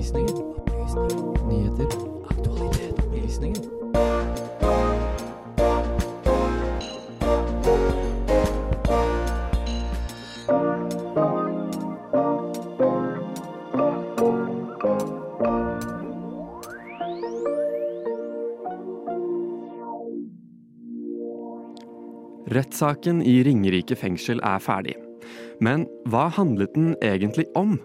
Opplysningen. Opplysninger. Nyheter. Aktualitet. Opplysninger. Rettssaken i Ringerike fengsel er ferdig. Men hva handlet den egentlig om?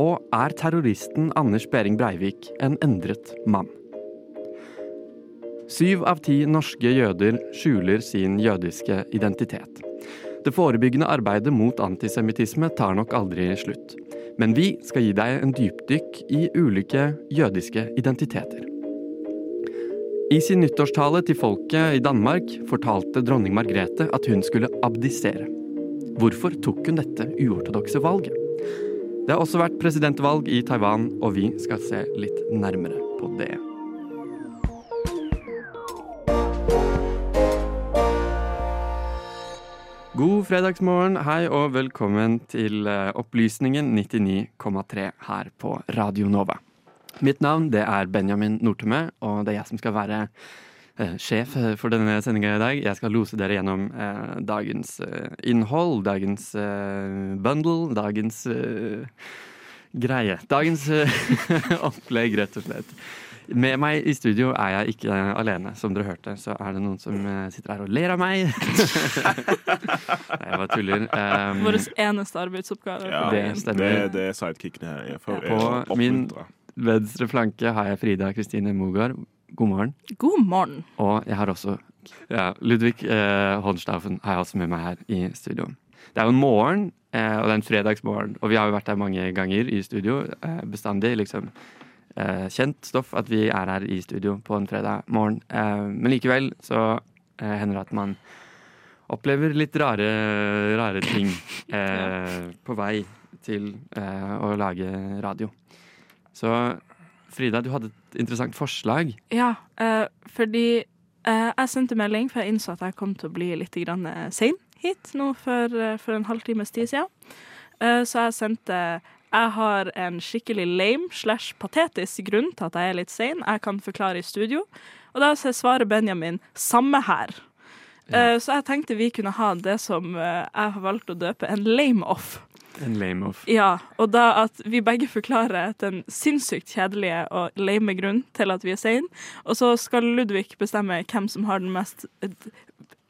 Og er terroristen Anders Behring Breivik en endret mann? Syv av ti norske jøder skjuler sin jødiske identitet. Det forebyggende arbeidet mot antisemittisme tar nok aldri slutt. Men vi skal gi deg en dypdykk i ulike jødiske identiteter. I sin nyttårstale til folket i Danmark fortalte dronning Margrethe at hun skulle abdisere. Hvorfor tok hun dette uortodokse valget? Det har også vært presidentvalg i Taiwan, og vi skal se litt nærmere på det. God fredagsmorgen, hei og velkommen til eh, Opplysningen 99,3 her på Radio Nova. Mitt navn det er Benjamin Nortemø, og det er jeg som skal være sjef for denne sendinga i dag. Jeg skal lose dere gjennom eh, dagens eh, innhold, dagens eh, bundle, dagens eh, greie. Dagens eh, opplegg, rett og slett. Med meg i studio er jeg ikke alene. Som dere hørte, så er det noen som eh, sitter her og ler av meg. Jeg bare tuller. Um, Vår eneste arbeidsoppgave. Ja, Det det stemmer. Det, det er sidekickene her. Jeg får På min- venstre flanke har jeg Frida Kristine Mogard. God morgen. God morgen. Og jeg har også ja, Ludvig eh, Holstaufen har jeg også med meg her i studio. Det er jo en morgen, eh, og det er en fredagsmorgen. Og vi har jo vært her mange ganger i studio. Eh, bestandig liksom eh, kjent stoff at vi er her i studio på en fredag morgen. Eh, men likevel så eh, hender det at man opplever litt rare, rare ting eh, på vei til eh, å lage radio. Så Frida, du hadde et interessant forslag. Ja, eh, fordi eh, jeg sendte melding, for jeg innså at jeg kom til å bli litt grann, eh, sein hit nå for, eh, for en halvtimes tid siden. Eh, så jeg sendte Jeg har en skikkelig lame slash patetisk grunn til at jeg er litt sein. Jeg kan forklare i studio. Og da svarer Benjamin 'samme her'. Eh, så jeg tenkte vi kunne ha det som jeg har valgt å døpe en lame-off. En lame-off. Ja, og da at vi begge forklarer den sinnssykt kjedelige og lame grunn til at vi er sein, og så skal Ludvig bestemme hvem som har den mest eh,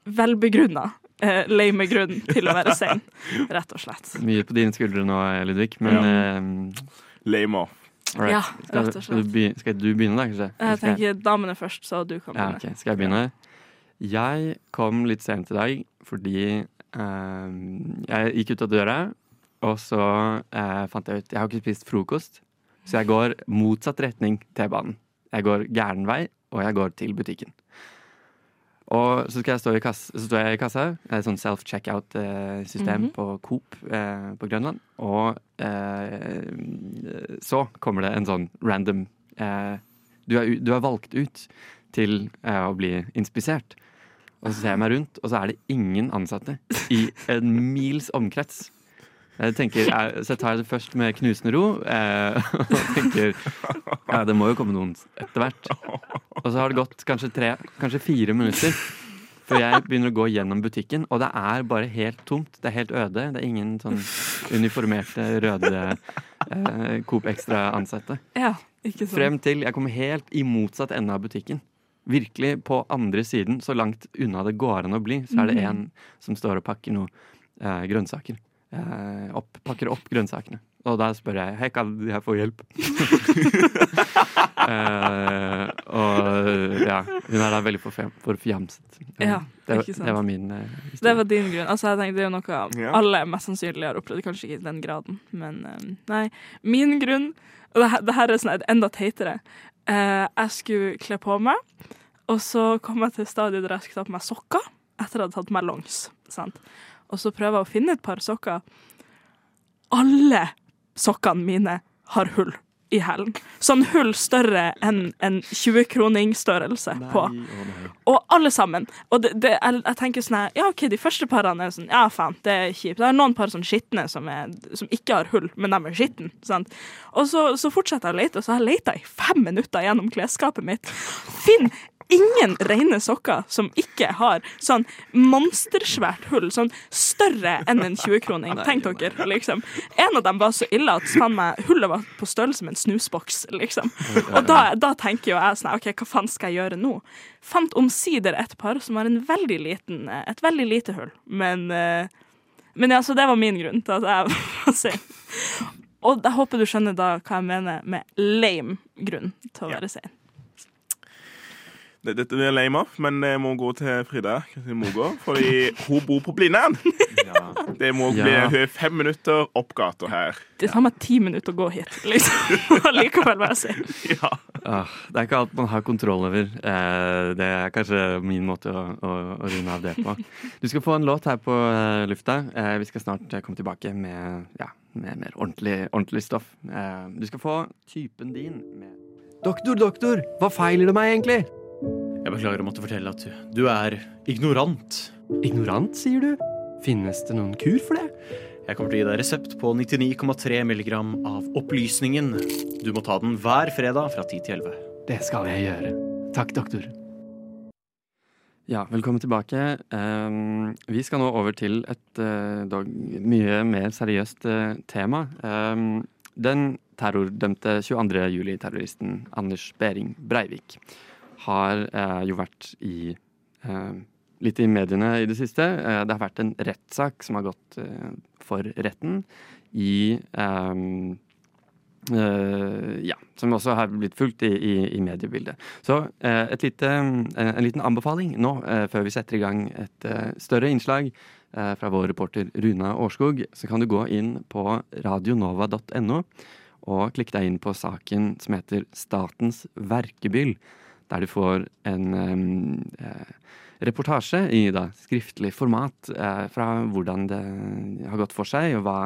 velbegrunna eh, lame grunn til å være sein, rett og slett. Mye på dine skuldre nå, Ludvig, men eh, Lame off. right. Ja, skal, rett og skal, du slett. begynne, skal du begynne, da, kanskje? Jeg tenker damene først, så du kan ja, okay. ok. Skal jeg begynne? Jeg kom litt sent i dag fordi eh, jeg gikk ut av døra, og så eh, fant jeg ut Jeg har ikke spist frokost, så jeg går motsatt retning T-banen. Jeg går gæren vei, og jeg går til butikken. Og så, skal jeg stå i kassa, så står jeg i kassa. Det et sånn self-checkout-system Mhm. på Coop eh, på Grønland. Og eh, så kommer det en sånn random eh, du, er, du er valgt ut til eh, å bli inspisert. Og så ser jeg meg rundt, og så er det ingen ansatte i en mils omkrets. Jeg tenker, jeg, så jeg tar det først med knusende ro, eh, og tenker ja, det må jo komme noen etter hvert. Og så har det gått kanskje tre, kanskje fire minutter før jeg begynner å gå gjennom butikken, og det er bare helt tomt. Det er helt øde. Det er ingen sånn uniformerte, røde eh, Coop Extra-ansatte. Ja, ikke sånn. Frem til jeg kommer helt i motsatt ende av butikken. Virkelig på andre siden, så langt unna det går an å bli, så er det en som står og pakker noe eh, grønnsaker. Eh, opp, pakker opp grønnsakene. Og da spør jeg hei, kan jeg få hjelp? eh, og ja, hun er da veldig forfjam- forfjamset. Eh, Ja, det, det var min eh, Det var din grunn. Altså, jeg tenkte Det er jo noe Ja. alle mest sannsynlig har opplevd. Kanskje ikke i den graden, men eh, nei. Min grunn Og det, det her er sånn enda teitere. Eh, jeg skulle kle på meg, og så kom jeg til stadiet der jeg skulle ta på meg sokker etter at jeg hadde tatt på meg longs. Sant? Og så prøver jeg å finne et par sokker. Alle sokkene mine har hull i hælen. Sånn hull større enn en 20-kroningsstørrelse på. Og alle sammen. Og det, det, jeg, jeg tenker sånn her Ja, OK, de første parene er sånn Ja, faen, det er kjipt. Det er noen par sånn skitne som, som ikke har hull, men de er skitne. Sant? Og så, så fortsetter jeg å lete, og så har jeg leta i fem minutter gjennom klesskapet mitt. Finn ingen rene sokker som ikke har sånn monstersvært hull, sånn større enn en 20-kroning. Tenk dere, liksom. En av dem var så ille at meg, hullet var på størrelse med en snusboks, liksom. Og da, da tenker jo jeg sånn OK, hva faen skal jeg gjøre nå? Fant omsider et par som har en veldig liten, eh, et veldig lite hull, men eh, men ja, så det var min grunn til at jeg var sein. Og jeg håper du skjønner da hva jeg mener med lame grunn til å være sein. Det- Dette blir lame off, men jeg må gå til Frida Kristin Mogård, fordi hun bor på Blindern. Det må bli Ja. hun fem minutter opp gata her. Det tar meg ti minutter å gå hit, liksom. Og likevel være sen. Ja. Ah, det er ikke alt man har kontroll over. Eh, det er kanskje min måte å, å, å runde av det på. Du skal få en låt her på eh, lufta. Eh, vi skal snart komme tilbake med, ja, med mer ordentlig, ordentlig stoff. Eh, du skal få typen din med Doktor, doktor, hva feiler det meg egentlig? Jeg beklager å måtte fortelle at du, du er ignorant. Ignorant, sier du? Finnes det noen kur for det? Jeg kommer til å gi deg resept på 99,3 milligram av opplysningen. Du må ta den hver fredag fra 10 til 11. Det skal jeg gjøre. Takk, doktor. Ja, velkommen tilbake. Um, vi skal nå over til et uh, dog mye mer seriøst uh, tema. Um, den terrordømte 22. juli-terroristen Anders Behring Breivik har uh, jo vært i uh, litt i mediene i det siste. Uh, det har vært en rettssak som har gått for retten i um, uh, ja, som også har blitt fulgt i, i, i mediebildet. Så uh, lite, uh, en liten anbefaling nå, eh, før vi setter i gang et eh, større innslag eh, fra vår reporter Runa Årskog, så kan du gå inn på radionova.no og klikke deg inn på saken som heter Statens verkebyll, der du får en eh, eh, reportasje i da, skriftlig format eh, fra hvordan det har gått for seg, og hva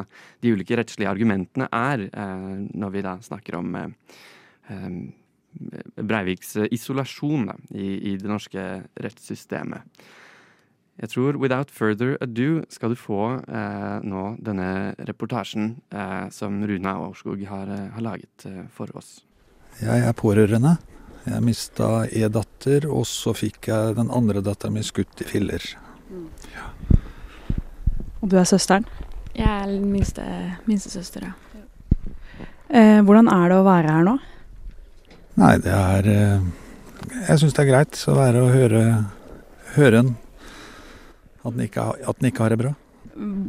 de ulike rettslige argumentene er eh, når vi da snakker om eh, eh, Breiviks isolasjon da, i, i det norske rettssystemet. Jeg tror without further ado skal du få nå denne reportasjen som Runa Aurskog har, har laget for oss. Jeg er pårørende. Jeg mista en datter, og så fikk jeg den andre dattera min skutt i filler. Og du er søsteren. Jeg er minste, minstesøster, ja. Eh, hvordan er det å være her nå? Nei, det er eh, Jeg syns det er greit å være og høre, høre en. At den, ikke, at den ikke har det bra.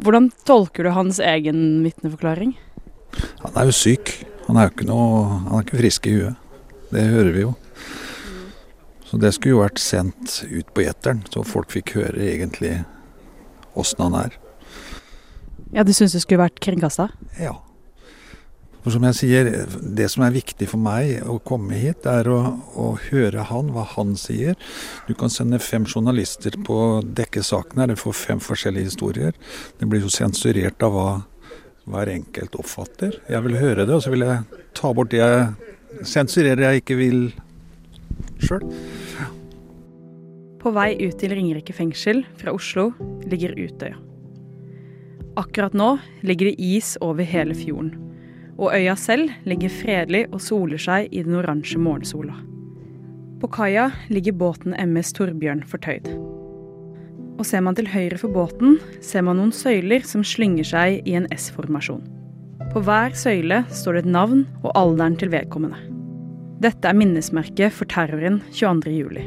Hvordan tolker du hans egen vitneforklaring? Han er jo syk. Han er jo ikke noe Han er ikke frisk i huet. Det hører vi jo. Så det skulle jo vært sendt ut på gjeteren, så folk fikk høre egentlig åssen han er. Ja, Du syns det skulle vært kringkasta? Ja. For som jeg sier, det som er viktig for meg å komme hit, er å, å høre han, hva han sier. Du kan sende fem journalister på å dekke saken her, du får fem forskjellige historier. Det blir jo sensurert av hva hver enkelt oppfatter. Jeg vil høre det, og så vil jeg ta bort det jeg sensurerer jeg ikke vil sjøl. På vei ut til Ringerike fengsel fra Oslo ligger Utøya. Akkurat nå ligger det is over hele fjorden, og øya selv ligger fredelig og soler seg i den oransje morgensola. På kaia ligger båten MS Torbjørn fortøyd. Og ser man til høyre for båten, ser man noen søyler som slynger seg i en S-formasjon. På hver søyle står det et navn og alderen til vedkommende. Dette er minnesmerket for terroren 22. juli.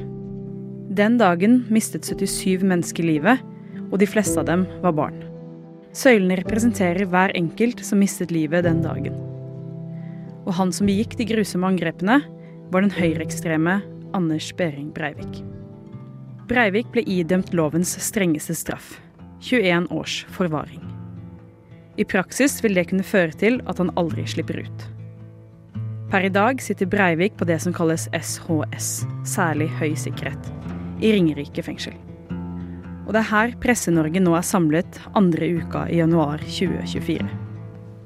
Den dagen mistet 77 mennesker livet, og de fleste av dem var barn. Søylene representerer hver enkelt som mistet livet den dagen. Og han som begikk de grusomme angrepene, var den høyreekstreme Anders Behring Breivik. Breivik ble idømt lovens strengeste straff 21 års forvaring. I praksis vil det kunne føre til at han aldri slipper ut. Per i dag sitter Breivik på det som kalles SHS, særlig høy sikkerhet, i Ringerike fengsel. Og det er her Presse-Norge nå er samlet andre uka i januar 2024.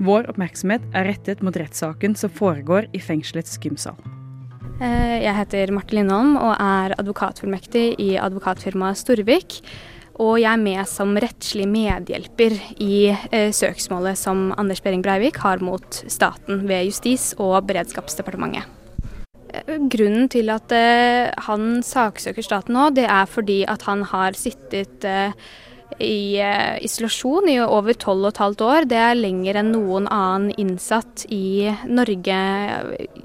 Vår oppmerksomhet er rettet mot rettssaken som foregår i fengselets gymsal. Eh, jeg heter Marte Lindholm og er advokatfullmektig i advokatfirmaet Storvik. Og jeg er med som rettslig medhjelper i eh, søksmålet som Anders Behring Breivik har mot staten ved Justis- og beredskapsdepartementet. Eh, grunnen til at eh, han saksøker staten nå, det er fordi at han har sittet eh, i eh, isolasjon i over tolv og et halvt år. Det er lenger enn noen annen innsatt i Norge,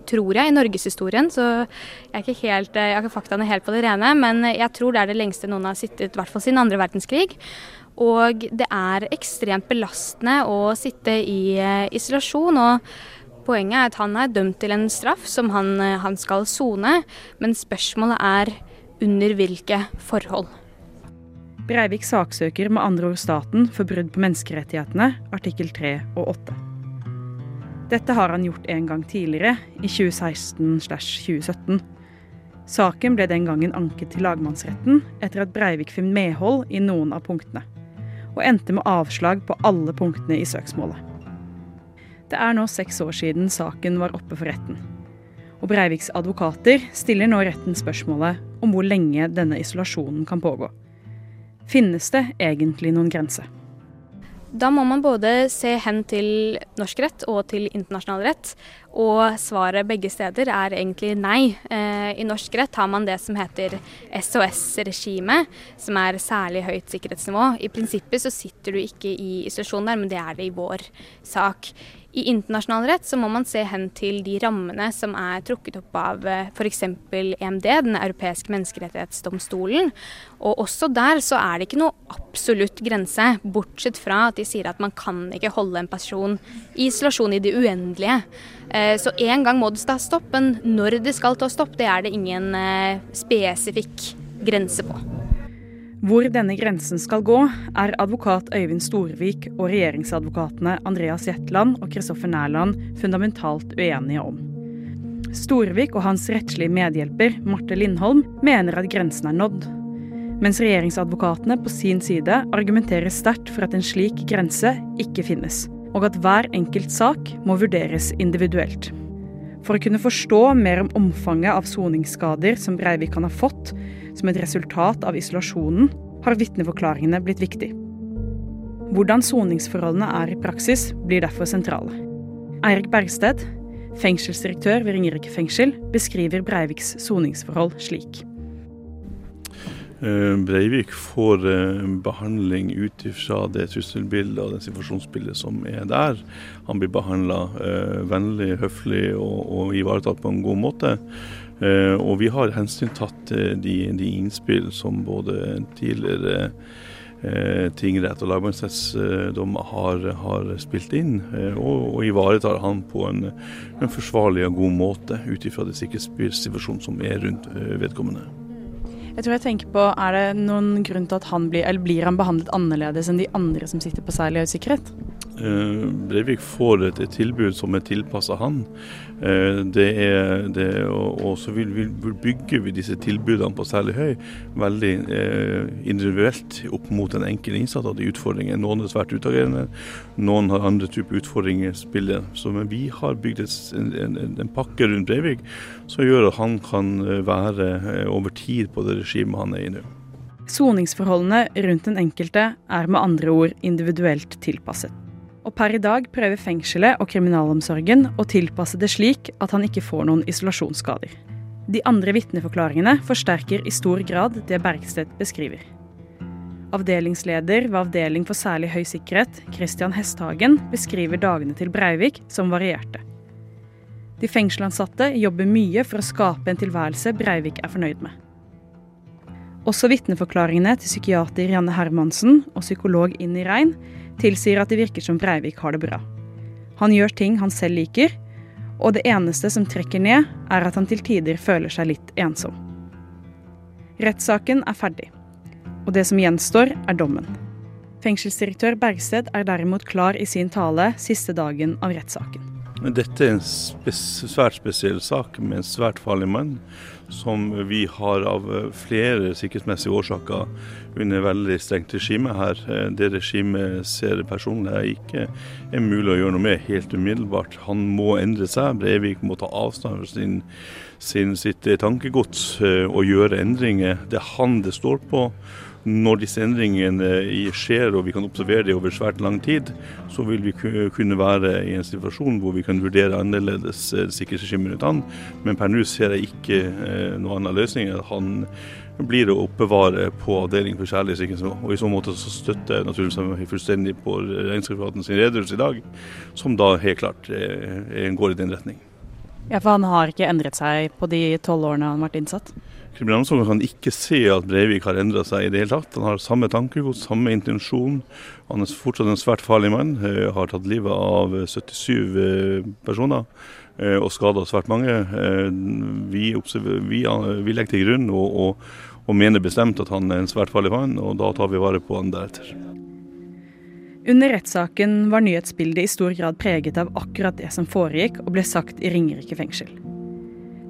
tror jeg, i norgeshistorien. Så jeg helt, eh, har ikke faktaene helt på det rene, men jeg tror det er det lengste noen har sittet, i hvert fall siden andre verdenskrig. Og det er ekstremt belastende å sitte i eh, isolasjon. og Poenget er at han er dømt til en straff som han, han skal sone, men spørsmålet er under hvilke forhold. Breivik saksøker med andre ord staten for brudd på menneskerettighetene, artikkel 3 og 8. Dette har han gjort en gang tidligere, i 2016-2017. Saken ble den gangen anket til lagmannsretten etter at Breivik fikk medhold i noen av punktene, og endte med avslag på alle punktene i søksmålet. Det er nå seks år siden saken var oppe for retten. Og Breiviks advokater stiller nå retten spørsmålet om hvor lenge denne isolasjonen kan pågå. Finnes det egentlig noen grense? Da må man både se hen til norsk rett og til internasjonal rett, og svaret begge steder er egentlig nei. Eh, I norsk rett har man det som heter SOS-regimet, som er særlig høyt sikkerhetsnivå. I prinsippet så sitter du ikke i isolasjon der, men det er det i vår sak. I internasjonal rett så må man se hen til de rammene som er trukket opp av f.eks. EMD, den europeiske menneskerettighetsdomstolen. Og også der så er det ikke noe absolutt grense, bortsett fra at de sier at man kan ikke holde en person i isolasjon i det uendelige. Eh, så en gang må det ta stopp, men når det skal ta stopp, det er det ingen eh, spesifikk grense på. Hvor denne grensen skal gå, er advokat Øyvind Storvik og regjeringsadvokatene Andreas Jetland og Kristoffer Nærland fundamentalt uenige om. Storvik og hans rettslige medhjelper Marte Lindholm mener at grensen er nådd. Mens regjeringsadvokatene på sin side argumenterer sterkt for at en slik grense ikke finnes, og at hver enkelt sak må vurderes individuelt. For å kunne forstå mer om omfanget av soningsskader som Breivik kan ha fått, som et resultat av isolasjonen, har vitneforklaringene blitt viktig. Hvordan soningsforholdene er i praksis, blir derfor sentrale. Eirik Bergsted, fengselsdirektør ved Ringerike fengsel, beskriver Breiviks soningsforhold slik. Eh, Breivik får eh, behandling ut ifra det trusselbildet og det situasjonsbildet som er der. Han blir behandla eh, vennlig, høflig og, og, ivaretatt på en god måte. Og vi har hensyntatt de, de innspill som både tidligere tingrett og lagmannsrettsdommer har, har, spilt inn, og, og, ivaretar han på en, en forsvarlig og god måte ut ifra det sikkerhetssituasjonen som er rundt vedkommende. Jeg tror jeg tenker på, Er det noen grunn til at han blir, eller blir han behandlet annerledes enn de andre som sitter på særlig høy sikkerhet? Uh, Breivik får et, et, tilbud som er tilpassa han. Uh, det er, det, og, og, så vil, vil, bygger vi disse tilbudene på særlig høy veldig eh, individuelt opp mot den enkelte innsatt av de utfordringene. Noen er svært utagerende, noen har andre typer utfordringer spillet. Så men vi har bygd en, en, en, pakke rundt Breivik som gjør at han kan være over tid på det regimet han er i nå. Soningsforholdene rundt den enkelte er med andre ord individuelt tilpasset. Og per i dag prøver fengselet og kriminalomsorgen å tilpasse det slik at han ikke får noen isolasjonsskader. De andre vitneforklaringene forsterker i stor grad det Bergstedt beskriver. Avdelingsleder ved Avdeling for særlig høy sikkerhet, Christian Hesthagen, beskriver dagene til Breivik som varierte. De fengselansatte jobber mye for å skape en tilværelse Breivik er fornøyd med. Også vitneforklaringene til psykiater Janne Hermansen og psykolog Inni Rein tilsier at det virker som Breivik har det bra. Han gjør ting han selv liker, og det eneste som trekker ned, er at han til tider føler seg litt ensom. Rettssaken er ferdig, og det som gjenstår, er dommen. Fengselsdirektør Bergsted er derimot klar i sin tale siste dagen av rettssaken. Dette er en spes svært spesiell sak med en svært farlig mann, som vi har av eh, flere sikkerhetsmessige årsaker under veldig strengt regime her. Eh, det regimet ser personlig er ikke er mulig å gjøre noe med helt umiddelbart. Han må endre seg. Breivik må ta avstand fra sin, sin, sitt tankegods eh, og gjøre endringer. Det er han det står på når disse endringene skjer og vi kan observere det over svært lang tid, så vil vi kunne være i en situasjon hvor vi kan vurdere annerledes eh, sikkerhetsregimet han. Men per nå ser jeg ikke eh, noen annen løsning enn at han blir å oppbevare på avdeling for særlig sikkerhetsnivå. Og I så måte så støtter jeg naturligvis fullstendig på regnskapsforvalteren sin redegjørelse i dag, som da helt klart eh, går i den retning. Ja, For han har ikke endret seg på de tolv årene han har vært innsatt? Kriminalomsorgen kan ikke se at Breivik har endra seg i det hele tatt. Han har samme tankegods, samme intensjon. Han er fortsatt en svært farlig mann. Eh, har tatt livet av 77 eh, personer eh, og skada svært mange. Vi, vi, vi, legger til grunn og, og, og, mener bestemt at han er en svært farlig mann, og da tar vi vare på han deretter. Under rettssaken var nyhetsbildet i stor grad preget av akkurat det som foregikk og ble sagt i Ringerike fengsel.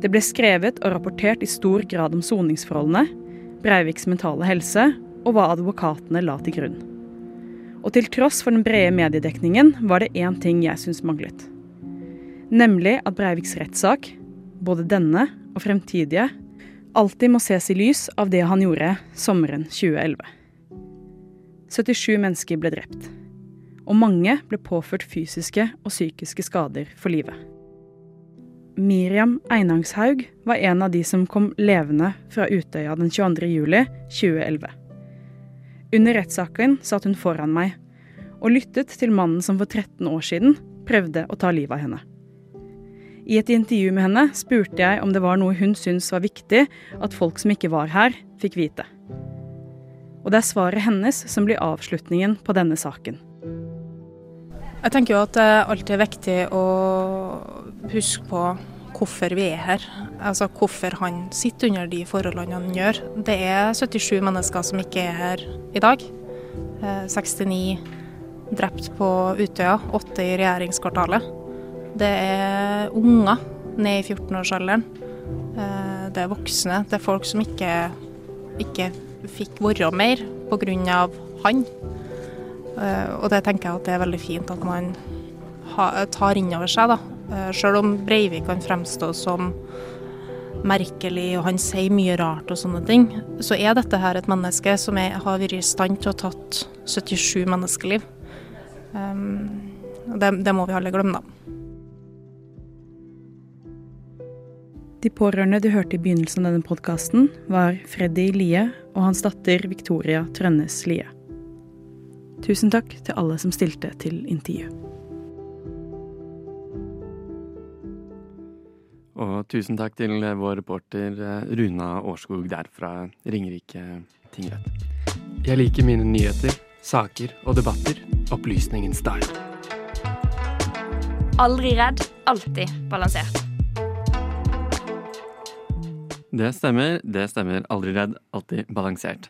Det ble skrevet og rapportert i stor grad om soningsforholdene, Breiviks mentale helse og hva advokatene la til grunn. Og til tross for den brede mediedekningen var det én ting jeg syns manglet. Nemlig at Breiviks rettssak, både denne og fremtidige, alltid må ses i lys av det han gjorde sommeren 2011. 77 mennesker ble drept. Og mange ble påført fysiske og psykiske skader for livet. Miriam Einangshaug var en av de som kom levende fra Utøya den 22. juli 2011. Under rettssaken satt hun foran meg og lyttet til mannen som for 13 år siden prøvde å ta livet av henne. I et intervju med henne spurte jeg om det var noe hun syntes var viktig at folk som ikke var her, fikk vite. Og det er svaret hennes som blir avslutningen på denne saken. Jeg tenker jo at det alltid er viktig å huske på hvorfor vi er her. Altså hvorfor han sitter under de forholdene han gjør. Det er 77 mennesker som ikke er her i dag. 69 eh, drept på Utøya, 8 i regjeringskvartalet. Det er unger ned i 14-årsalderen. Eh, det er voksne. Det er folk som ikke, ikke fikk være mer pga. han. Eh, og det tenker jeg at det er veldig fint at man tar inn over seg. da. selv Sjøl om Breivik kan fremstå som merkelig og han sier mye rart og sånne ting, så er dette her et menneske som er, har vært i stand til å ha tatt 77 menneskeliv. Um, det, det må vi alle glemme, da. De pårørende du hørte i begynnelsen av denne podkasten, var Freddy Lie og hans datter Victoria Trønnes Lie. Tusen takk til alle som stilte til intervju. Og tusen takk til vår reporter eh, Runa Årskog der fra Ringerike tingrett. Jeg liker mine nyheter, saker og debatter. Opplysningens dag. Aldri redd, alltid balansert. Det stemmer, det stemmer. Aldri redd, alltid balansert.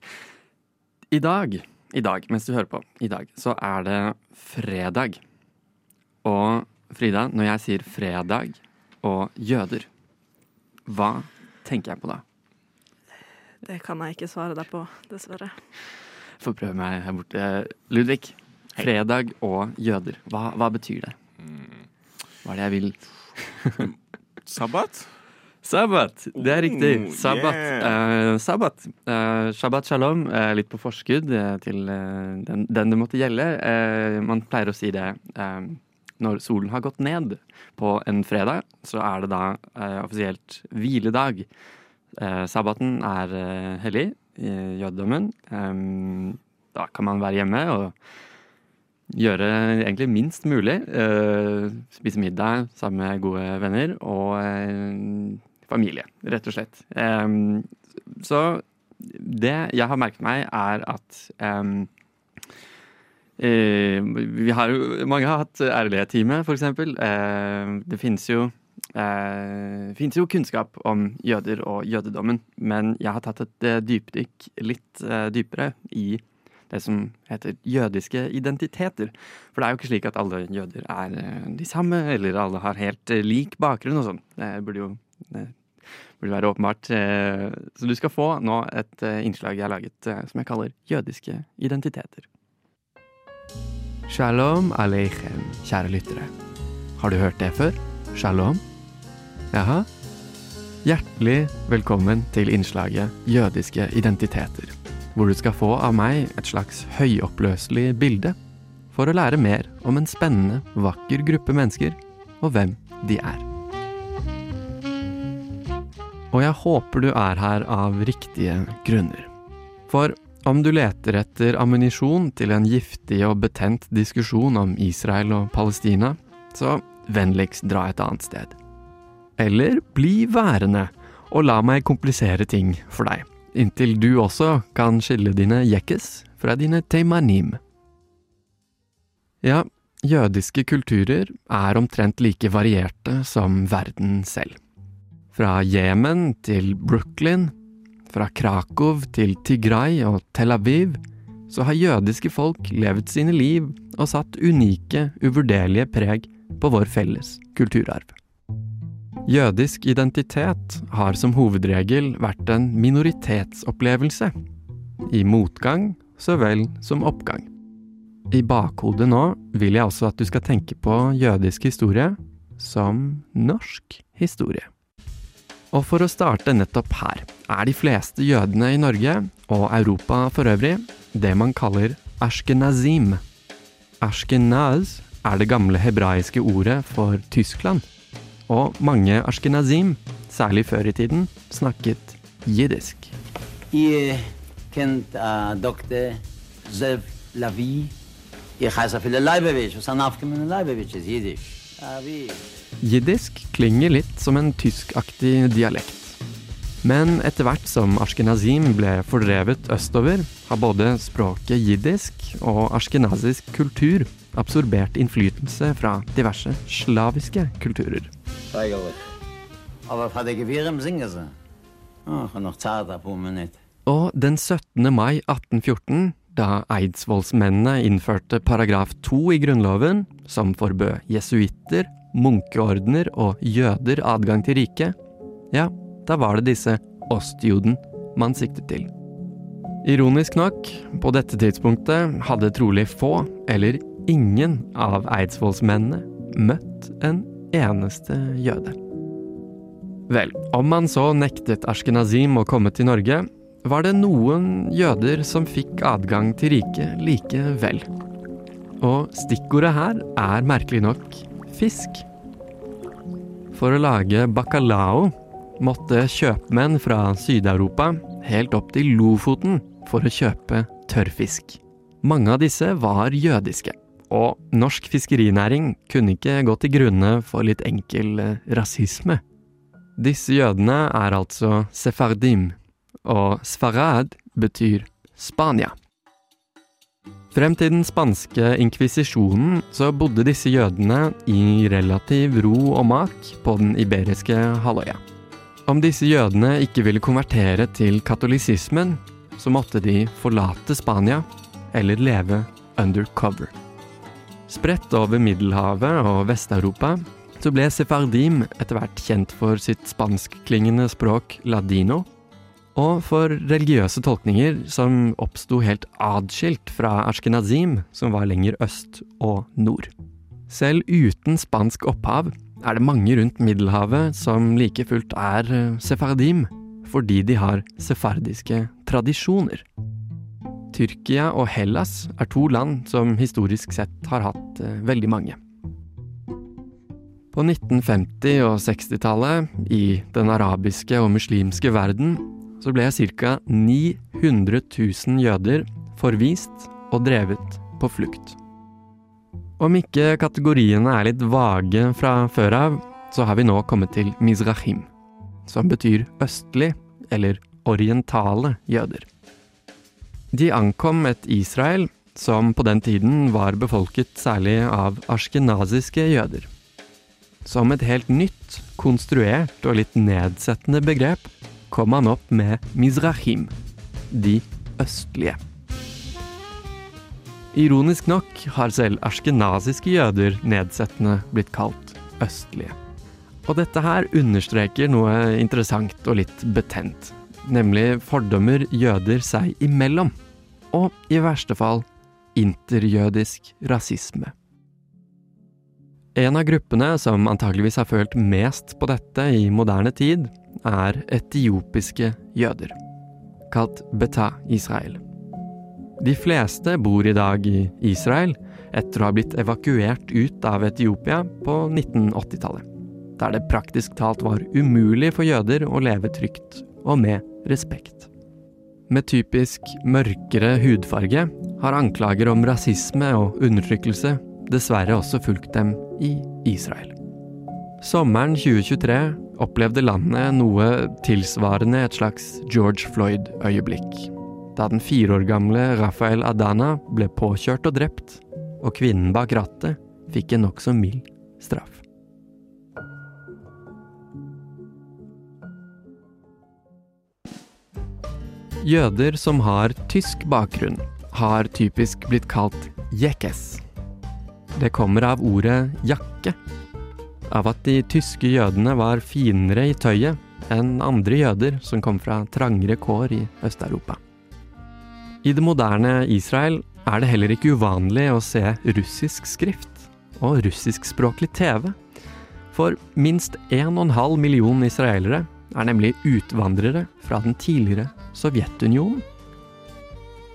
I dag, i dag, mens du hører på, i dag, så er det fredag. Og Frida, når jeg sier fredag og jøder. Hva tenker jeg på da? Det kan jeg ikke svare deg på, dessverre. Få prøve meg her borte. Ludvig. Fredag og jøder. Hva, hva, betyr det? Hva er det jeg vil? Sabbat? Sabbat, det er riktig. Sabbat. Uh, sabbat. Uh, Shabbat shalom, uh, litt på forskudd til den, den, det måtte gjelde. man pleier å si det når solen har gått ned på en fredag, så er det da eh, offisielt hviledag. Eh, sabbaten er eh, hellig i jødedommen. Eh, da kan man være hjemme og gjøre egentlig minst mulig. Eh, spise middag sammen med gode venner og eh, familie, rett og slett. så det jeg har merket meg, er at Eh, vi har jo, mange har hatt ærlighetstime, f.eks. Eh, det finnes jo, eh, finnes jo kunnskap om jøder og jødedommen, men jeg har tatt et eh, dypdykk litt eh, dypere i det som heter jødiske identiteter. For det er jo ikke slik at alle jøder er eh, de samme, eller alle har helt eh, lik bakgrunn og sånn. Det burde jo det burde være åpenbart. Eh, Så du skal få nå et eh, innslag jeg har laget eh, som jeg kaller jødiske identiteter. Shalom aleichem, kjære lyttere. Har du hørt det før? Shalom? Jaha? Hjertelig velkommen til innslaget Jødiske identiteter, hvor du skal få av meg et slags høyoppløselig bilde for å lære mer om en spennende, vakker gruppe mennesker og hvem de er. Og jeg håper du er her av riktige grunner. For om du leter etter ammunisjon til en giftig og betent diskusjon om Israel og Palestina, så vennligst dra et annet sted. Eller bli værende og la meg komplisere ting for deg, inntil du også kan skille dine jekkes fra dine teimanim. Ja, jødiske kulturer er omtrent like varierte som verden selv. Fra Jemen til Brooklyn, fra Krakow til Tigray og Tel Aviv, så har jødiske folk levd sine liv og satt unike, uvurderlige preg på vår felles kulturarv. Jødisk identitet har som hovedregel vært en minoritetsopplevelse, i motgang så vel som oppgang. I bakhodet nå vil jeg også at du skal tenke på jødisk historie som norsk historie. Og for å starte nettopp her, er de fleste jødene i Norge, og Europa for øvrig, det man kaller ashkenazim. Ashkenaz er det gamle hebraiske ordet for Tyskland. Og mange ashkenazim, særlig før i tiden, snakket jiddisk. Jeg kennt äh, Dr. Zev Lavi. Jeg heiße viele Leibowitsch. og han aufgekommen Leibowitsch er Jiddisch. Jiddisk klinger litt som en tyskaktig dialekt. Men etter hvert som ashkenazim ble fordrevet østover, har både språket jiddisk og ashkenazisk kultur absorbert innflytelse fra diverse slaviske kulturer. Og den 17. mai 1814, da eidsvollsmennene innførte paragraf 2 i Grunnloven, som forbød jesuitter, munkeordener og jøder adgang til riket, ja, da var det disse ostjuden man siktet til. Ironisk nok, på dette tidspunktet hadde trolig få, eller ingen av eidsvollsmennene møtt en eneste jøde. Vel, om man så nektet Ashkenazim å komme til Norge, var det noen jøder som fikk adgang til riket likevel. Og stikkordet her er merkelig nok fisk. For å lage bacalao måtte kjøpmenn fra Syd-Europa helt opp til Lofoten for å kjøpe tørrfisk. Mange av disse var jødiske, og norsk fiskerinæring kunne ikke gå til grunne for litt enkel eh, rasisme. Disse jødene er altså sefardim, og sfarad betyr Spania. Frem til den spanske inkvisisjonen så bodde disse jødene i relativ ro og mak på den iberiske halvøya. Om disse jødene ikke ville konvertere til katolisismen, så måtte de forlate Spania eller leve undercover. Spredt over Middelhavet og Vest-Europa så ble sefardim etter hvert kjent for sitt spanskklingende språk ladino, og for religiøse tolkninger som oppsto helt adskilt fra ashkenazim, som var lenger øst og nord. Selv uten spansk opphav er det mange rundt Middelhavet som like fullt er eh, sefardim, fordi de har sefardiske tradisjoner. Tyrkia og Hellas er to land som historisk sett har hatt eh, veldig mange. På 1950- og 60-tallet, i den arabiske og muslimske verden, så ble ca. 900 000 jøder forvist og drevet på flukt. Om ikke kategoriene er litt vage fra før av, så har vi nå kommet til Mizrahim, som betyr østlig eller orientale jøder. De ankom et Israel som på den tiden var befolket særlig av askenaziske jøder. Som et helt nytt, konstruert og litt nedsettende begrep kom han opp med Mizrahim, de østlige. Ironisk nok har selv askenaziske jøder nedsettende blitt kalt østlige. Og dette her understreker noe interessant og litt betent, nemlig fordommer jøder seg imellom, og i verste fall interjødisk rasisme. En av gruppene som antageligvis har følt mest på dette i moderne tid, er etiopiske jøder, kalt Beta Israel. De fleste bor i dag i Israel etter å ha blitt evakuert ut av Etiopia på 1980-tallet, der det praktisk talt var umulig for jøder å leve trygt og med respekt. Med typisk mørkere hudfarge har anklager om rasisme og undertrykkelse dessverre også fulgt dem i Israel. Sommeren 2023 opplevde landet noe tilsvarende et slags George Floyd-øyeblikk. Da den fire år gamle Rafael Adana ble påkjørt og drept, og kvinnen bak rattet fikk en nokså mild straff. Jøder som har tysk bakgrunn, har typisk blitt kalt jekes. Det kommer av ordet jakke. Av at de tyske jødene var finere i tøyet enn andre jøder som kom fra trangere kår i Øst-Europa. I det moderne Israel er det heller ikke uvanlig å se russisk skrift og russiskspråklig TV. For minst 1,5 million israelere er nemlig utvandrere fra den tidligere Sovjetunionen.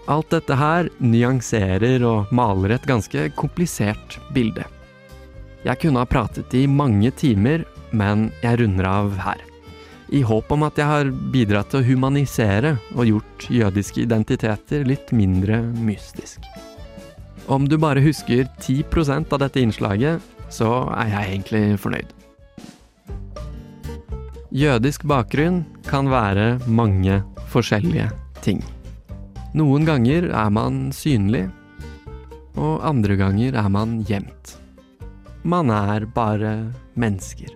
Alt dette her nyanserer og maler et ganske komplisert bilde. Jeg kunne ha pratet i mange timer, men jeg runder av her. I håp om at jeg har bidratt til å humanisere og gjort jødiske identiteter litt mindre mystisk. Om du bare husker 10% av dette innslaget, så er jeg egentlig fornøyd. Jødisk bakgrunn kan være mange forskjellige ting. Noen ganger er man synlig, og andre ganger er man gjemt. Man er bare mennesker.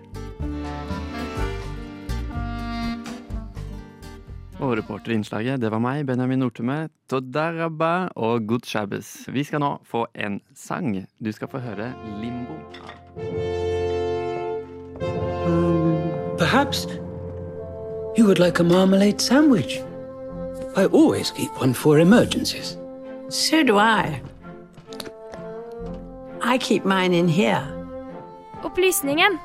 Og reporterinnslaget, det var meg, Benjamin Nortume. Todaraba og good shabbos. Vi skal nå få en sang. Du skal få høre Limbo. Um, perhaps you would like a marmalade sandwich. I always keep one for emergencies. So do I. I keep mine in here. Opplysningen.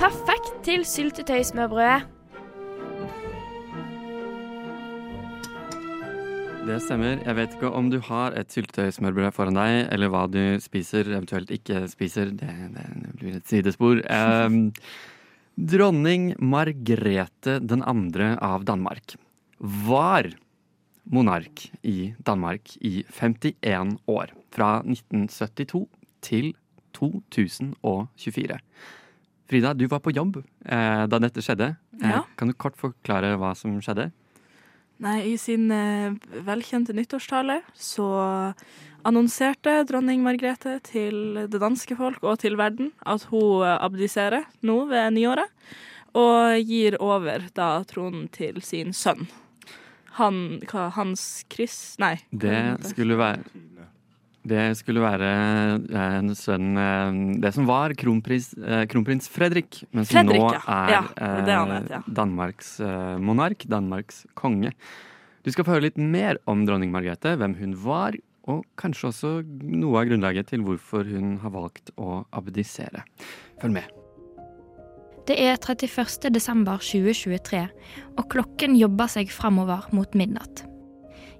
Perfekt til syltetøysmørbrødet. Det stemmer. Jeg vet ikke om du har et syltetøysmørbrød foran deg, eller hva du spiser, eventuelt ikke spiser. Det, det blir et sidespor. Um, dronning Margrethe den andre av Danmark var monark i Danmark i 51 år. Fra 1972 til 2024. Frida, du var på jobb eh, da dette skjedde. Eh, Ja. Kan du kort forklare hva som skjedde? Nei, i sin eh, velkjente nyttårstale så annonserte dronning Margrethe til det danske folk og til verden at hun eh, abdiserer nå ved nyåret, og gir over da tronen til sin sønn. Han, hva, Hans Chris Nei. Det skulle være det skulle være eh, en sønn eh, Det som var kronprins, eh, kronprins Fredrik, men som Fredrik, nå er Ja, eh, heter, ja. Danmarks monark, Danmarks konge. Du skal få høre litt mer om dronning Margrethe, hvem hun var, og kanskje også noe av grunnlaget til hvorfor hun har valgt å abdisere. Følg med. Det er 31. desember 2023, og klokken jobber seg framover mot midnatt.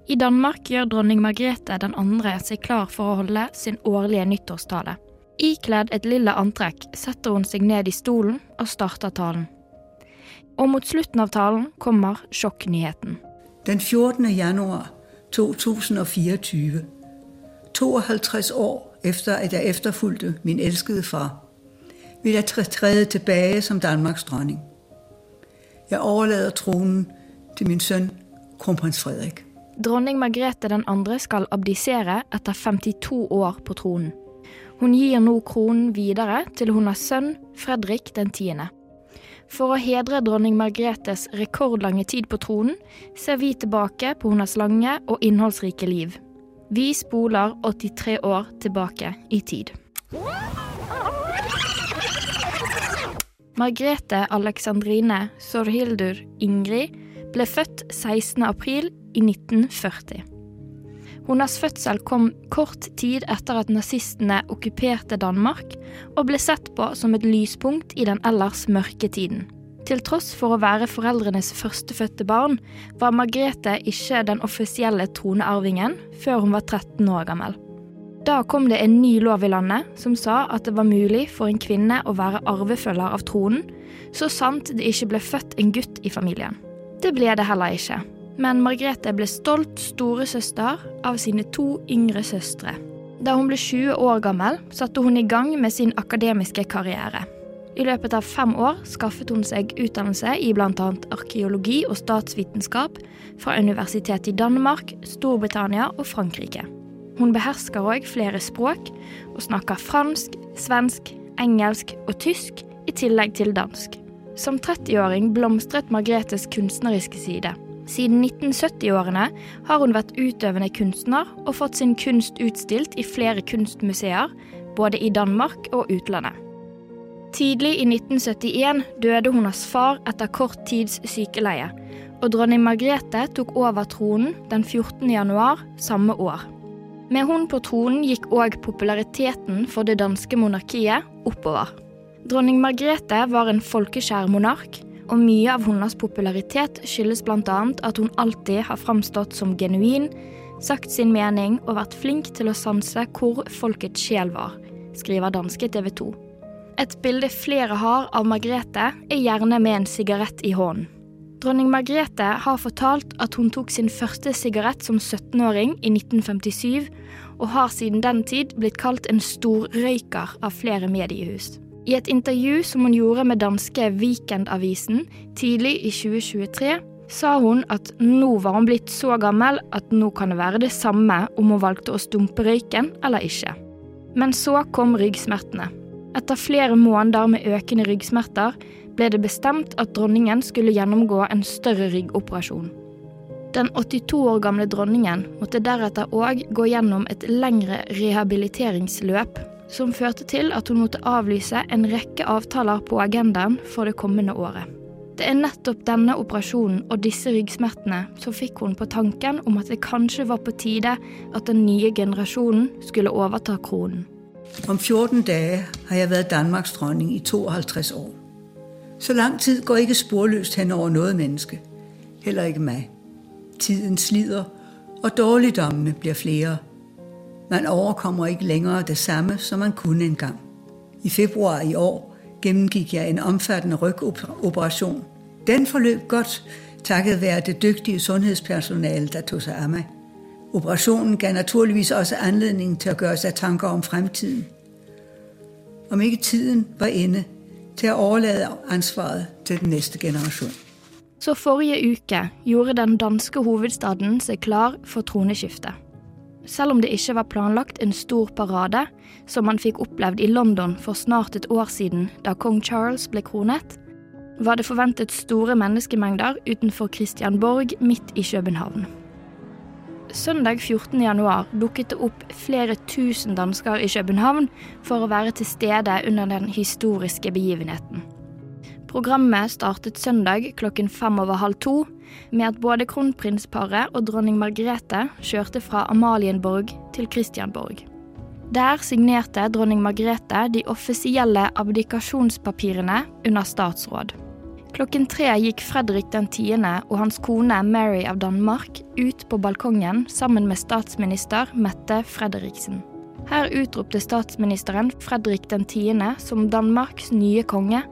I Danmark gjør dronning Margrethe den andre seg klar for å holde sin årlige nyttårstale. Ikledd et lille antrekk setter hun seg ned i stolen og starter talen. Og mot slutten av talen kommer sjokknyheten. Den 14. januar 2024, 52 år etter at jeg etterfulgte min elskede far, vil jeg træde tilbage som Danmarks dronning. Jeg overlader tronen til min søn, kronprins Frederik. Dronning Margrethe andre skal abdisere etter 52 år på tronen. Hun gir nå kronen videre til hun har sønn Fredrik den tiende. For å hedre dronning Margrethes rekordlange tid på tronen, ser vi tilbake på hennes lange og innholdsrike liv. Vi spoler 83 år tilbake i tid. Margrethe Alexandrine Sorhildur Ingrid ble født 16. april i 1940. Hennes fødsel kom kort tid etter at nazistene okkuperte Danmark, og ble sett på som et lyspunkt i den ellers mørke tiden. Til tross for å være foreldrenes førstefødte barn, var Margrethe ikke den offisielle tronearvingen før hun var 13 år gammel. Da kom det en ny lov i landet som sa at det var mulig for en kvinne å være arvefølger av tronen, så sant det ikke ble født en gutt i familien. Det ble det heller ikke, men Margrethe ble stolt storesøster av sine to yngre søstre. Da hun ble 20 år gammel, satte hun i gang med sin akademiske karriere. I løpet av fem år skaffet hun seg utdannelse i bl.a. arkeologi og statsvitenskap fra universitetet i Danmark, Storbritannia og Frankrike. Hun behersker òg flere språk, og snakker fransk, svensk, engelsk og tysk, i tillegg til dansk. Som 30-åring blomstret Margretes kunstneriske side. Siden 1970-årene har hun vært utøvende kunstner og fått sin kunst utstilt i flere kunstmuseer, både i Danmark og utlandet. Tidlig i 1971 døde hennes far etter kort tids sykeleie, og dronning Margrethe tok over tronen den 14. januar samme år. Med hun på tronen gikk òg populariteten for det danske monarkiet oppover. Dronning Margrethe var en folkeskjær monark, og mye av hennes popularitet skyldes bl.a. at hun alltid har framstått som genuin, sagt sin mening og vært flink til å sanse hvor folkets sjel var, skriver danske TV 2. Et bilde flere har av Margrethe, er gjerne med en sigarett i hånden. Dronning Margrethe har fortalt at hun tok sin første sigarett som 17-åring i 1957, og har siden den tid blitt kalt en storrøyker av flere mediehus. I et intervju som hun gjorde med danske Weekendavisen tidlig i 2023, sa hun at nå var hun blitt så gammel at nå kan det være det samme om hun valgte å stumpe røyken eller ikke. Men så kom ryggsmertene. Etter flere måneder med økende ryggsmerter ble det bestemt at dronningen skulle gjennomgå en større ryggoperasjon. Den 82 år gamle dronningen måtte deretter òg gå gjennom et lengre rehabiliteringsløp, som førte til at hun måtte avlyse en rekke avtaler på agendaen for det kommende året. Det er nettopp denne operasjonen og disse ryggsmertene som fikk hun på tanken om at det kanskje var på tide at den nye generasjonen skulle overta kronen. Om 14 dager har jeg vært Danmarks dronning i 52 år. Så lang tid går ikke sporløst hen over noe menneske. Heller ikke meg. Tiden slider, og dårligdommene blir flere. Man overkommer ikke lenger det samme som man kunne en gang. I februar i år gjennomgikk jeg en omfattende rygoperation. Den forløp godt takket være det dygtige sundhedspersonale, der tog seg av meg. Operationen gav naturligvis også anledning til å gjøre seg tanker om fremtiden. Om ikke tiden var inne til å overlade ansvaret til den neste generasjon. Så forrige uke gjorde den danske hovedstaden seg klar for troneskifte. Selv om det ikke var planlagt en stor parade, som man fikk opplevd i London for snart et år siden da kong Charles ble kronet, var det forventet store menneskemengder utenfor Christianborg midt i København. Søndag 14. januar dukket det opp flere tusen dansker i København for å være til stede under den historiske begivenheten. Programmet startet søndag klokken fem over halv to med at både kronprinsparet og dronning Margrethe kjørte fra Amalienborg til Christianborg. Der signerte dronning Margrethe de offisielle abdikasjonspapirene under statsråd. Klokken tre gikk Fredrik den tiende og hans kone Mary av Danmark ut på balkongen sammen med statsminister Mette Fredriksen. Her utropte statsministeren Fredrik den tiende som Danmarks nye konge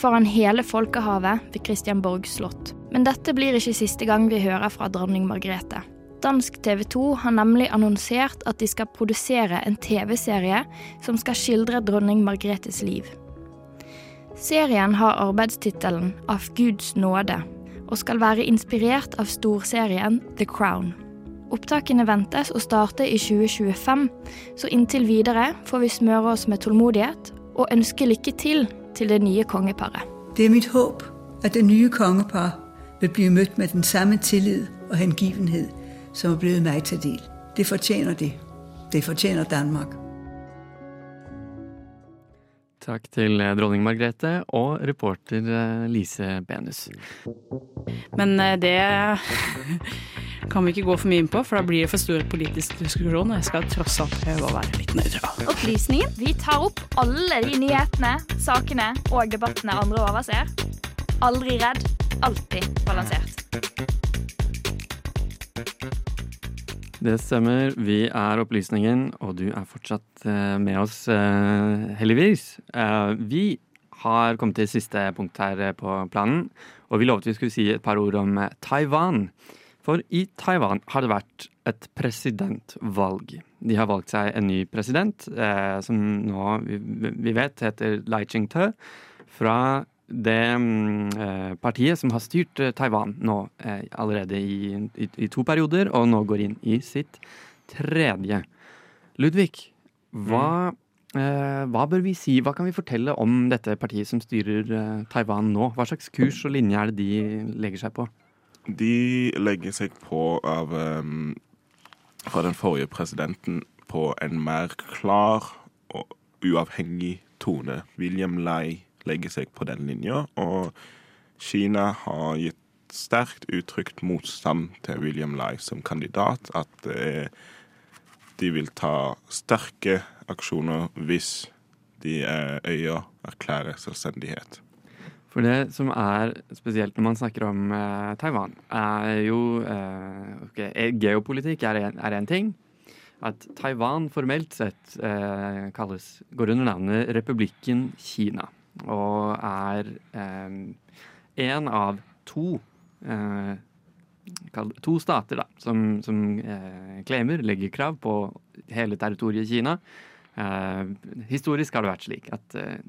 foran hele folkehavet ved Christianborg slott. Men dette blir ikke siste gang vi hører fra dronning Margrethe. Dansk TV 2 har nemlig annonsert at de skal produsere en TV-serie som skal skildre dronning Margrethes liv. Serien har arbeidstittelen Av Guds nåde, og skal være inspirert av storserien The Crown. Opptakene ventes å starte i 2025, så inntil videre får vi smøre oss med tålmodighet og ønske lykke til til det nye kongeparet. Det er mitt håp at det nye kongepar vil bli møtt med den samme tillit og hengivenhet som er blitt meg til del. Det fortjener de. Det fortjener Danmark. Takk til eh, dronning Margrethe og reporter eh, Lise Benus. Men eh, det kan vi ikke gå for mye inn på, for da blir det for stor politisk diskusjon. Og jeg skal tross alt prøve å være litt nøytral. Opplysningen. Vi tar opp alle de nyhetene, sakene og debattene andre overser. Aldri redd, alltid balansert. Det stemmer. Vi er Opplysningen, og du er fortsatt eh, med oss, eh, heldigvis. Eh, Vi har kommet til siste punkt her på planen, og vi lovet vi skulle si et par ord om Taiwan. For i Taiwan har det vært et presidentvalg. De har valgt seg en ny president, eh, som nå vi, vi vet heter Lai Ching-te, fra det mm, eh, partiet som har styrt eh, Taiwan nå eh, allerede i, i, i to perioder, og nå går inn i sitt tredje. Ludvig, hva, eh, hva bør vi si, hva kan vi fortelle om dette partiet som styrer eh, Taiwan nå? Hva slags kurs og linje er det de legger seg på? De legger seg på av um, fra den forrige presidenten på en mer klar og uavhengig tone. William Lai legger seg på den linja, og Kina har gitt sterkt uttrykt motstand til William Lai som kandidat. At eh, de vil ta sterke aksjoner hvis de eh, øya erklærer selvstendighet. For det som er spesielt når man snakker om eh, Taiwan, er jo eh, ok, eh, Geopolitikk er er ting. At Taiwan formelt sett eh, kalles, går under navnet Republikken Kina. Og er én av to eh, To stater da, som, som eh, claimer, legger krav på hele territoriet Kina. Eh, historisk har det vært slik at eh,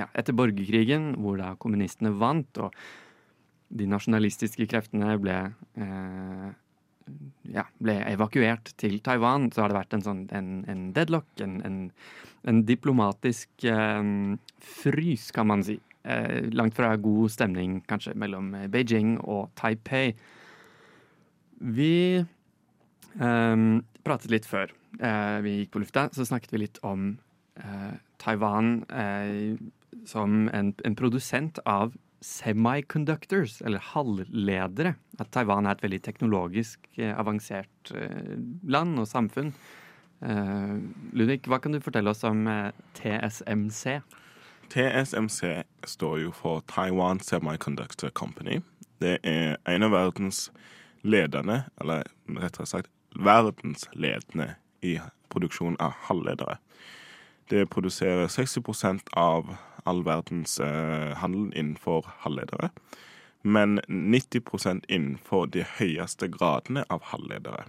ja, etter borgerkrigen, hvor da kommunistene vant, og de nasjonalistiske kreftene ble, eh, ja, ble evakuert til Taiwan, så har det vært en sånn en, en deadlock, en, en, diplomatisk eh, frys, kan man si. Eh, langt fra god stemning, kanskje, mellom Beijing og Taipei. Vi ehm, pratet litt før eh, vi gikk på lufta, så snakket vi litt om eh, Taiwan eh, som en, en produsent av semiconductors, eller halvledere. At Taiwan er et veldig teknologisk eh, avansert eh, land og samfunn. Eh, Ludvig, hva kan du fortelle oss om eh, TSMC? TSMC står jo for Taiwan Semiconductor Company. Det er en av verdens ledende, eller rettere sagt verdensledende i produksjon av halvledere. Det produserer 60% av all verdens eh, handel innenfor halvledere. Men 90% innenfor de høyeste gradene av halvledere.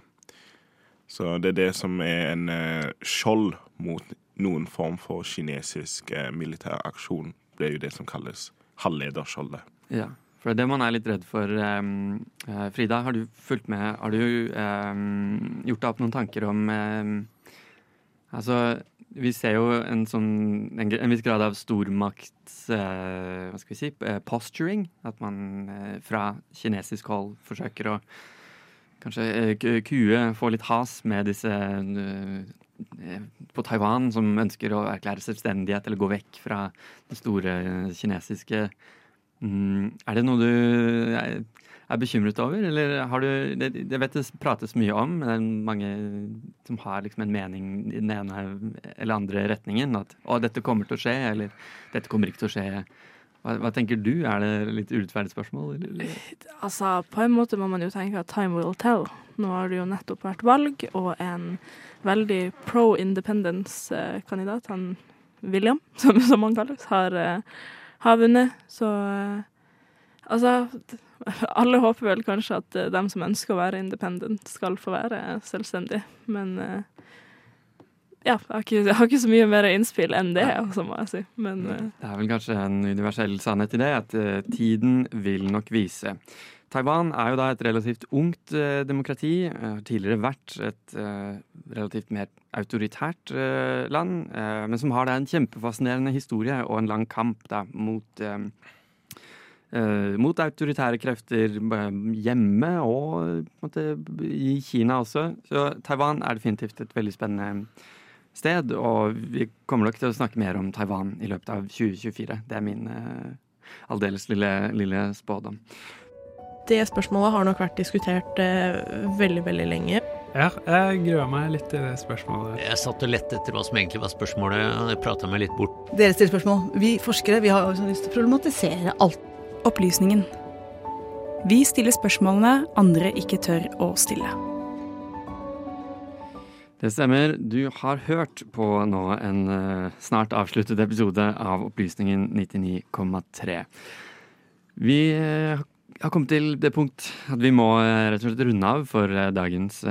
Så det er det som er en eh, skjold mot noen form for kinesisk eh, militær aksjon. Det er jo det som kalles halvlederskjoldet. Ja, for det er det man er litt redd for. Um, eh, Frida, har du fulgt med? Har du um, gjort deg opp noen tanker om um, Altså, vi ser jo en sånn en, en viss grad av stormakts eh, Hva skal vi si eh, posturing. At man eh, fra kinesisk hold forsøker å kanskje eh, kue, få litt has med disse eh, på Taiwan som ønsker å erklære selvstendighet eller gå vekk fra det store eh, kinesiske Mm, er det noe du er, bekymret over, eller har du Jeg vet det prates mye om, men det er mange som har liksom en mening i den ene eller andre retningen. At 'å, dette kommer til å skje', eller 'dette kommer ikke til å skje'. Hva, hva tenker du? Er det litt urettferdig spørsmål? Eller? Altså, på en måte må man jo tenke at time will tell. Nå har det jo nettopp vært valg, og en veldig pro independence-kandidat, han William, som, som han kalles, har, eh, har vunnet. Så eh, altså Alle håper vel kanskje at de som ønsker å være independent, skal få være selvstendig, men eh, ja, jeg har, ikke, jeg har ikke så mye mer innspill enn det, altså, må jeg si. Men eh, Det er vel kanskje en universell sannhet i det, at eh, tiden vil nok vise. Taiwan er jo da et relativt ungt eh, demokrati. eh, Har tidligere vært et eh, relativt mer autoritært eh, land, eh, men som har da en kjempefascinerende historie og en lang kamp da mot eh, eh, mot autoritære krefter eh, hjemme og på måte, i Kina også. Så Taiwan er definitivt et veldig spennende sted, og vi kommer nok til å snakke mer om Taiwan i løpet av 2024. Det er min eh, aldeles lille, lille spådom. Det spørsmålet har nok vært diskutert eh, veldig, veldig lenge. Ja, jeg gruer meg litt til det spørsmålet. Jeg satt og lette etter hva som egentlig var spørsmålet, og jeg prata meg litt bort. Dere stiller spørsmål. Vi forskere vi har jo lyst til å problematisere alt. Opplysningen. Vi stiller spørsmålene andre ikke tør å stille. Det stemmer. Du har hørt på nå en eh, snart avsluttet episode av Opplysningen 99,3. Vi eh, har kommet til det punkt at vi må eh, rett og slett runde av for dagens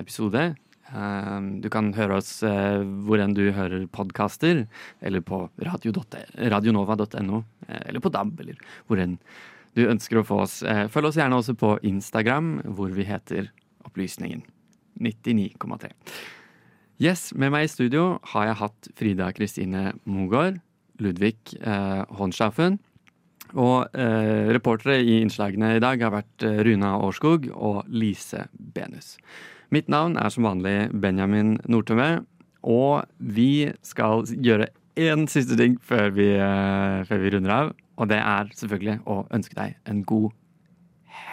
episode. Eh, Du kan høre oss eh, hvor enn du hører podkaster, eller på radio- radionova.no, eh, eller på DAB, eller hvor enn du ønsker å få oss. Eh, Følg oss gjerne også på Instagram, hvor vi heter Opplysningen 99,3. Yes, med meg i studio har jeg hatt Frida Kristine Mogård, Ludvig eh. Og reportere i innslagene i dag har vært Runa Årskog og Lise Benus. Mitt navn er som vanlig Benjamin Nordtømme, og vi skal gjøre én siste ting før vi, eh, før vi runder av. Og det er selvfølgelig å ønske deg en god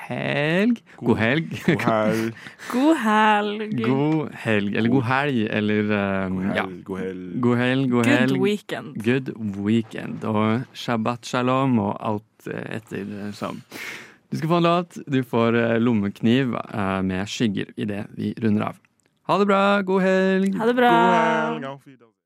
helg. God helg. God helg. God helg. God helg, eller god helg, eller um, ja. God helg. God helg, god Good weekend. Good weekend. Og shabbat shalom og alt eh, etter sånn. Du skal få en låt. Du får eh, lommekniv eh, med skygger idet vi runder av. Ha det bra. God helg. Ha det bra. God helg.